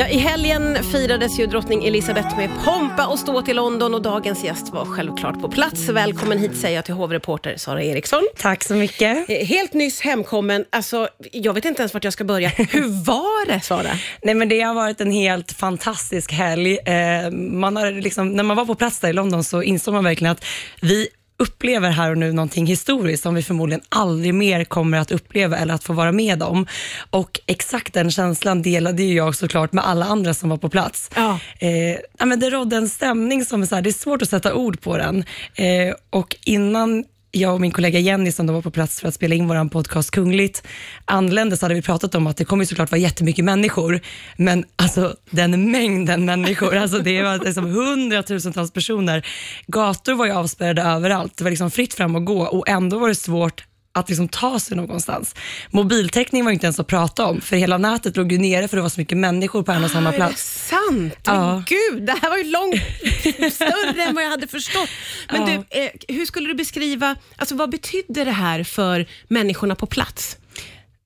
Ja, I helgen firades ju drottning Elizabeth med pompa och ståt i London och dagens gäst var självklart på plats. Välkommen hit säger jag till hovreporter Sara Eriksson. Tack så mycket. Eh, Helt nyss hemkommen, alltså jag vet inte ens vart jag ska börja. Hur var det Sara? Nej, men det har varit en helt fantastisk helg. Eh, man har liksom, när man var på plats där i London så insåg man verkligen att vi upplever här och nu någonting historiskt som vi förmodligen aldrig mer kommer att uppleva eller att få vara med om. Och exakt den känslan delade ju jag såklart med alla andra som var på plats. Ja. Eh, men det rådde en stämning som är så här, det är svårt att sätta ord på den. Eh, och innan jag och min kollega Jenny som då var på plats för att spela in vår podcast Kungligt anlände så hade vi pratat om att det kommer såklart vara jättemycket människor, men alltså den mängden människor, alltså det var liksom hundratusentals personer. Gator var ju avspärrade överallt, det var liksom fritt fram att gå och ändå var det svårt att liksom ta sig någonstans. Mobiltäckning var inte ens att prata om, för hela nätet låg ju nere för det var så mycket människor på en och samma Ah, Är det plats. sant? Ja. Gud, det här var ju långt större än vad jag hade förstått. Men Ja. du, eh, hur skulle du beskriva, alltså vad betydde det här för människorna på plats?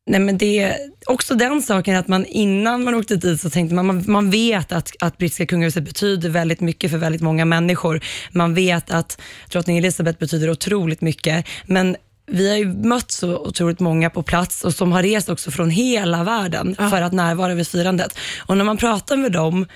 Nej, men det är också den saken att man innan man åkte dit så tänkte man, man, man vet att, att brittiska kungahuset betyder väldigt mycket för väldigt många människor. Man vet att drottning Elizabeth betyder otroligt mycket, men vi har ju mött så otroligt många på plats och som har rest också från hela världen Ja. för att närvara vid firandet. Och när man pratar med dem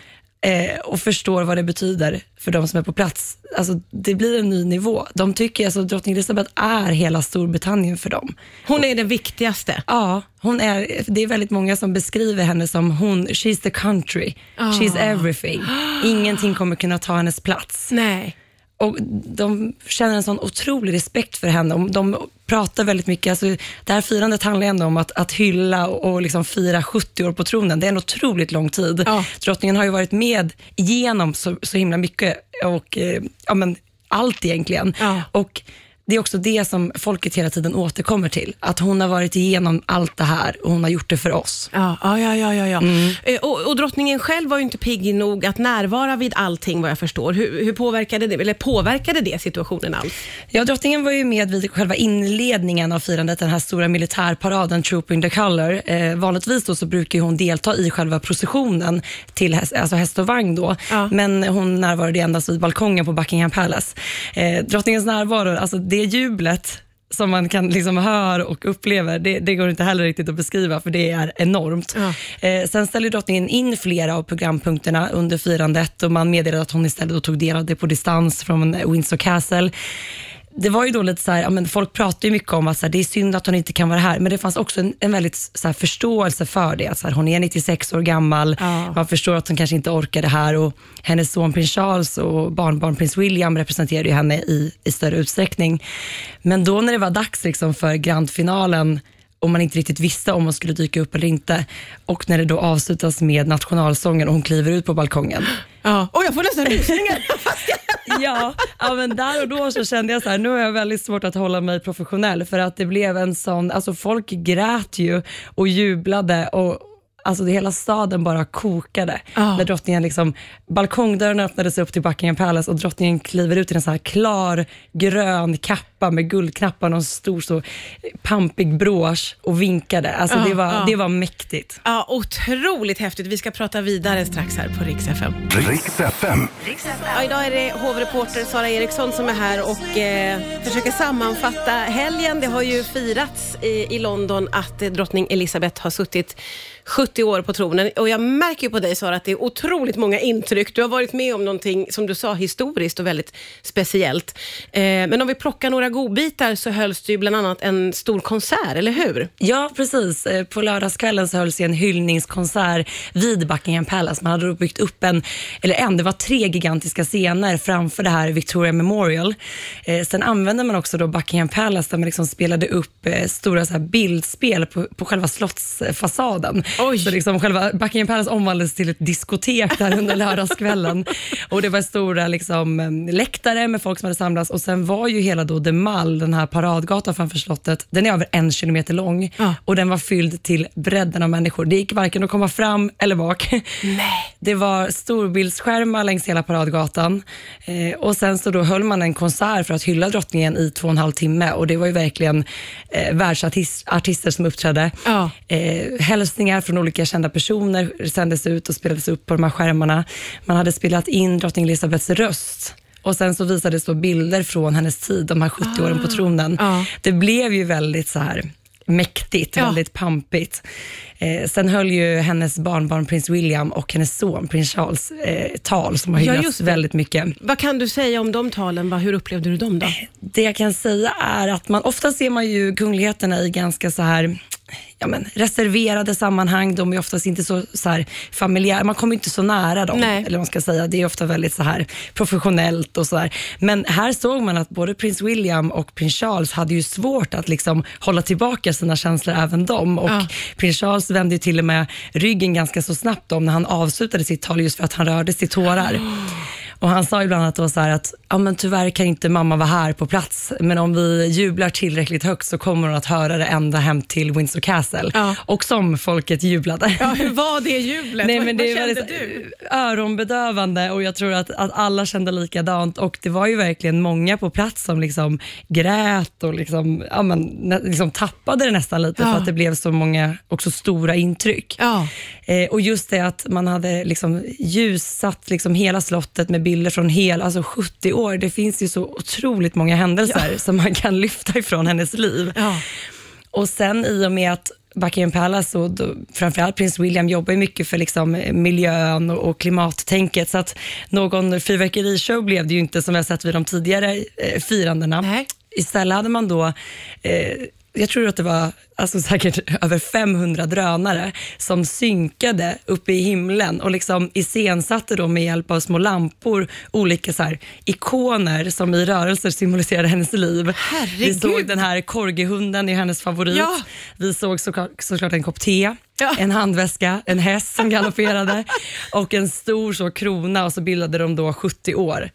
eh, och förstår vad det betyder för de som är på plats, alltså det blir en ny nivå. De tycker alltså drottning Elizabeth är hela Storbritannien för dem. Hon är den viktigaste. Ja, hon är, det är väldigt många som beskriver henne som hon, she's the country, she's everything. Ingenting kommer kunna ta hennes plats. Nej. Och de känner en sån otrolig respekt för henne. De pratar väldigt mycket, alltså, det här firandet handlar ändå om att, att hylla och, och liksom fira 70 år på tronen. Det är en otroligt lång tid. Ja. Drottningen har ju varit med igenom så, så himla mycket och eh, ja, men, allt egentligen. Ja. Och det är också det som folket hela tiden återkommer till. Att hon har varit igenom allt det här och hon har gjort det för oss. Ja, ja, ja, ja, ja. Mm. Eh, Och, och drottningen själv var ju inte pigg nog att närvara vid allting vad jag förstår. Hur, hur påverkade det, eller påverkade det situationen alls? Ja, drottningen var ju med vid själva inledningen av firandet, den här stora militärparaden Trooping the Colour. Eh, vanligtvis då så brukar hon delta i själva processionen till häst, alltså häst och vagn då, Ja. men hon närvarade endast vid balkongen på Buckingham Palace. Eh, drottningens närvaro, alltså det jublet som man kan liksom höra och upplever, det, det går inte heller riktigt att beskriva för det är enormt. Ja. Eh, sen ställde drottningen in flera av programpunkterna under firandet och man meddelade att hon istället tog del av det på distans från Windsor Castle det var ju då lite så här, ja, men folk pratar ju mycket om att så här, det är synd att hon inte kan vara här, men det fanns också en, en väldigt så här, förståelse för det. Att, så här, hon är 96 år gammal, Ja. man förstår att hon kanske inte orkar det här och hennes son prins Charles och barnbarn prins William representerade ju henne i, i större utsträckning. Men då när det var dags liksom, för grandfinalen och man inte riktigt visste om hon skulle dyka upp eller inte och när det då avslutas med nationalsången och hon kliver ut på balkongen. Ja. Oh, jag får nästan rysningar. ja, ja, men där och då så kände jag så här, nu har jag väldigt svårt att hålla mig professionell för att det blev en sån, alltså folk grät ju och jublade och Alltså det, hela staden bara kokade Ja. när drottningen liksom, balkongdörren öppnades upp till Buckingham Palace och drottningen kliver ut i en så här klar grön kappa med guldknappar och en stor så pampig brosch och vinkade. Alltså Ja, det, var, ja. det var mäktigt. Ja, otroligt häftigt. Vi ska prata vidare strax här på Rix FM. Riks FM. Ja, idag är det hovreporter Sara Eriksson som är här och eh, försöker sammanfatta helgen. Det har ju firats i, i London att eh, drottning Elizabeth har suttit 70 år på tronen och jag märker ju på dig Sara att det är otroligt många intryck. Du har varit med om någonting, som du sa, historiskt och väldigt speciellt. Eh, men om vi plockar några godbitar så hölls det ju bland annat en stor konsert, eller hur? Ja, precis. Eh, På lördagskvällen så hölls en hyllningskonsert vid Buckingham Palace. Man hade då byggt upp en, eller en, det var tre gigantiska scener framför det här Victoria Memorial. Eh, sen använde man också då Buckingham Palace där man liksom spelade upp eh, stora så här bildspel på, på själva slottsfasaden. Oj. Så liksom själva Buckingham Palace omvandlades till ett diskotek där under lördagskvällen. och det var stora liksom, läktare med folk som hade samlats och sen var ju hela då The Mall, den här paradgatan framför slottet, den är över en kilometer lång Ja. och den var fylld till bredden av människor. Det gick varken att komma fram eller bak. Nej. Det var storbildsskärmar längs hela paradgatan eh, och sen så då höll man en konsert för att hylla drottningen i två och en halv timme och det var ju verkligen eh, världsartister som uppträdde. Ja. Eh, hälsningar från olika kända personer sändes ut och spelades upp på de här skärmarna. Man hade spelat in drottning Elizabeths röst och sen så visades då bilder från hennes tid, de här 70 åren på tronen. Ja. Det blev ju väldigt så här mäktigt, Ja. väldigt pampigt. Eh, sen höll ju hennes barnbarn prins William och hennes son prins Charles eh, tal som har hyllats väldigt mycket. Vad kan du säga om de talen? Hur upplevde du dem då? Det jag kan säga är att man ofta ser man ju kungligheterna i ganska så här Ja, men, reserverade sammanhang. De är oftast inte så, så här familjära. Man kommer inte så nära dem. Nej. Eller man ska säga. Det är ofta väldigt så här professionellt och så här. Men här såg man att både prins William och prins Charles hade ju svårt att liksom hålla tillbaka sina känslor, även de. Och Ja. prins Charles vände till och med ryggen ganska så snabbt om när han avslutade sitt tal just för att han rördes till tårar. Och Han sa ibland att, det var så att ja, men tyvärr kan inte mamma vara här på plats, men om vi jublar tillräckligt högt så kommer hon att höra det ända hem till Windsor Castle. Ja. Och som folket jublade. Ja, hur var det jublet? Nej, men det vad kände du? öronbedövande och jag tror att, att alla kände likadant och det var ju verkligen många på plats som liksom grät och liksom, ja, men, liksom tappade det nästan lite Ja. för att det blev så många också stora intryck. Ja. Eh, och just det att man hade liksom ljussatt liksom hela slottet med bilder från hela, alltså 70 år. Det finns ju så otroligt många händelser som man kan lyfta ifrån hennes liv. Ja. Och sen i och med att Buckingham Palace och då, framförallt prins William jobbar mycket för liksom eh, miljön och, och klimattänket så att någon fyrverkerishow blev det ju inte som vi har sett vid de tidigare eh, firandena. Nej. Istället hade man då, eh, jag tror att det var alltså säkert över 500 drönare som synkade uppe i himlen och liksom iscensatte då med hjälp av små lampor olika så här, ikoner som i rörelser symboliserade hennes liv. Vi Herregud. såg den här korgihunden är hennes favorit. Ja. Vi såg såklart, såklart en kopp te, Ja. en handväska, en häst som galopperade och en stor så krona och så bildade de då 70 år.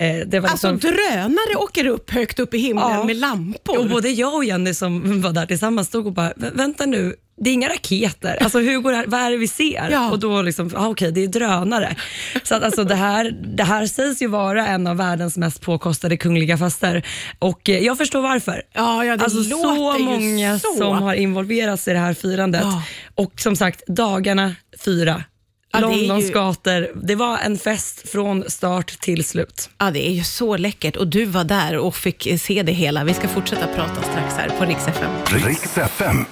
Eh, Alltså liksom- drönare åker upp högt upp i himlen Ja. med lampor. och både jag och Jenny som var där tillsammans stod och bara, "Vä- vänta nu, det är inga raketer. Alltså hur går det här, vad är det vi ser? Ja. Och då liksom, ah, okej det är drönare. Så att, alltså, det, här, det här sägs ju vara en av världens mest påkostade kungliga fester och eh, jag förstår varför. Ja, ja, det alltså så många så. som har involverats i det här firandet. Ja. Och som sagt, dagarna fyra. Ja, Londons ju- gator. Det var en fest från start till slut. Ja, det är ju så läckert och du var där och fick se det hela. Vi ska fortsätta prata strax här på Rix FM. Riks FM.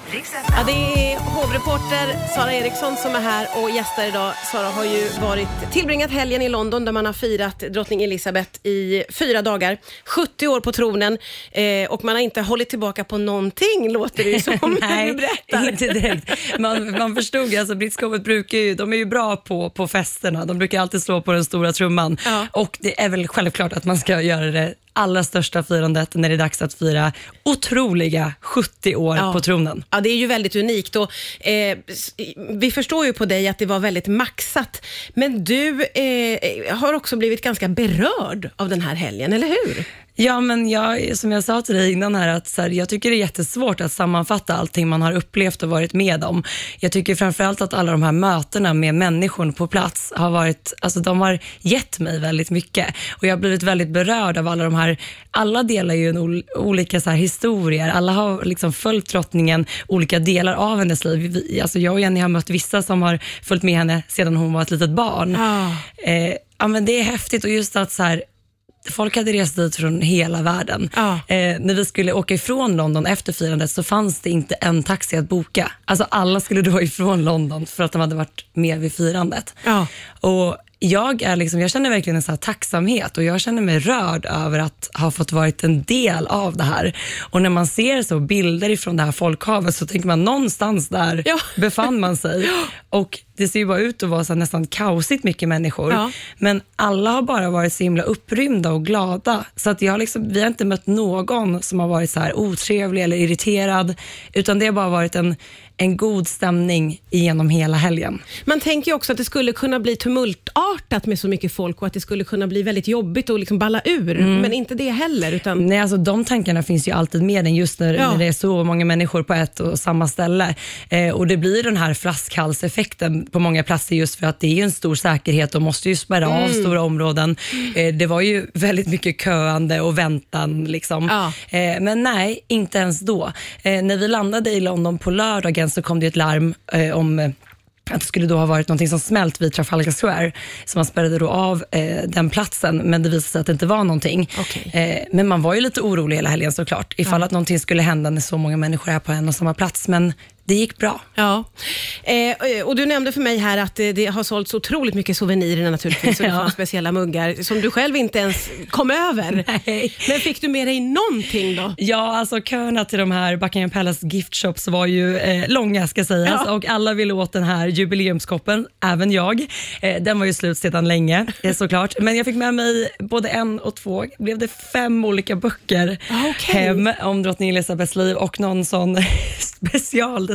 Ja, det är hovreporter Sara Eriksson som är här och gästar idag. Sara har ju varit, tillbringat helgen i London där man har firat drottning Elizabeth i fyra dagar. 70 år på tronen eh, och man har inte hållit tillbaka på någonting låter det ju som när du berättar. inte direkt. Man, man förstod ju, alltså brittiska hovet brukar ju, de är ju bra på, på festerna. De brukar alltid slå på den stora trumman. Ja. Och det är väl självklart att man ska göra det allra största firandet när det är dags att fira otroliga 70 år Ja. på tronen. Ja, det är ju väldigt unikt och eh, vi förstår ju på dig att det var väldigt maxat. Men du eh, har också blivit ganska berörd av den här helgen, eller hur? Ja, men jag, som jag sa till dig innan här, att så här, jag tycker det är jättesvårt att sammanfatta allting man har upplevt och varit med om. Jag tycker framförallt att alla de här mötena med människor på plats har varit, alltså de har gett mig väldigt mycket och jag har blivit väldigt berörd av alla de här, alla delar ju en ol, olika så här historier, alla har liksom följt drottningen olika delar av hennes liv. Vi, alltså jag och Jenny har mött vissa som har följt med henne sedan hon var ett litet barn. Ja. Eh, ja, men det är häftigt och just att så här, folk hade rest dit från hela världen. Ja. Eh, när vi skulle åka ifrån London efter firandet så fanns det inte en taxi att boka. Alltså alla skulle då ifrån London för att de hade varit med vid firandet. Ja. Och jag, är liksom, jag känner verkligen en så tacksamhet och jag känner mig rörd över att ha fått varit en del av det här. Och när man ser så bilder ifrån det här folkhavet så tänker man någonstans där Ja. befann man sig. Och det ser ju bara ut att vara så nästan kaosigt mycket människor. Ja. Men alla har bara varit så himla upprymda och glada. Så att jag liksom, vi har inte mött någon som har varit så här otrevlig eller irriterad, utan det har bara varit en, en god stämning genom hela helgen. Man tänker ju också att det skulle kunna bli tumultartat med så mycket folk och att det skulle kunna bli väldigt jobbigt och liksom balla ur, Mm. men inte det heller. Utan... Nej, alltså de tankarna finns ju alltid med en just när, Ja. när det är så många människor på ett och samma ställe. Eh, och Det blir den här flaskhalseffekten på många platser just för att det är en stor säkerhet och måste ju spärra av Mm. stora områden. Eh, det var ju väldigt mycket köande och väntan. Liksom. Ja. Eh, men nej, inte ens då. Eh, när vi landade i London på lördagen så kom det ett larm eh, om eh, att det skulle då ha varit något som smält vid Trafalgar Square, så man spärrade då av eh, den platsen, men det visade sig att det inte var någonting. Okej. Eh, men man var ju lite orolig hela helgen såklart, ifall att någonting skulle hända när så många människor är på en och samma plats, men det gick bra. Ja. Eh, och Du nämnde för mig här att eh, det har sålts otroligt mycket souvenirer naturligtvis och det Ja. speciella muggar som du själv inte ens kom över. Nej. Men fick du med dig någonting då? Ja, alltså köerna till de här Buckingham Palace gift shops var ju eh, långa ska sägas Ja. och alla ville åt den här jubileumskoppen, även jag. Eh, den var ju slut sedan länge eh, såklart. Men jag fick med mig både en och två, blev det fem olika böcker Ah, okej. hem om drottning Elizabeths liv och någon sån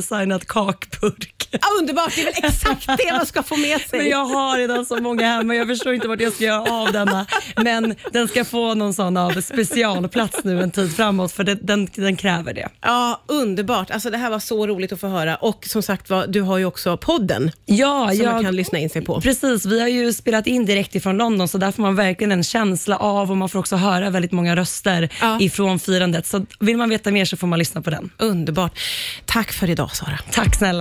specialdesignad kakburk. Ah, underbart, det är väl exakt det man ska få med sig. Men jag har redan så många hemma, jag förstår inte vart jag ska göra av denna. Men den ska få någon sån av specialplats nu en tid framåt för det, den, den kräver det. Ja, underbart. Alltså, det här var så roligt att få höra. Och som sagt var, du har ju också podden Ja, som man jag, kan lyssna in sig på. Precis, vi har ju spelat in direkt ifrån London så där får man verkligen en känsla av och man får också höra väldigt många röster Ja. ifrån firandet. Så vill man veta mer så får man lyssna på den. Underbart. Tack för idag Sara. Tack snälla.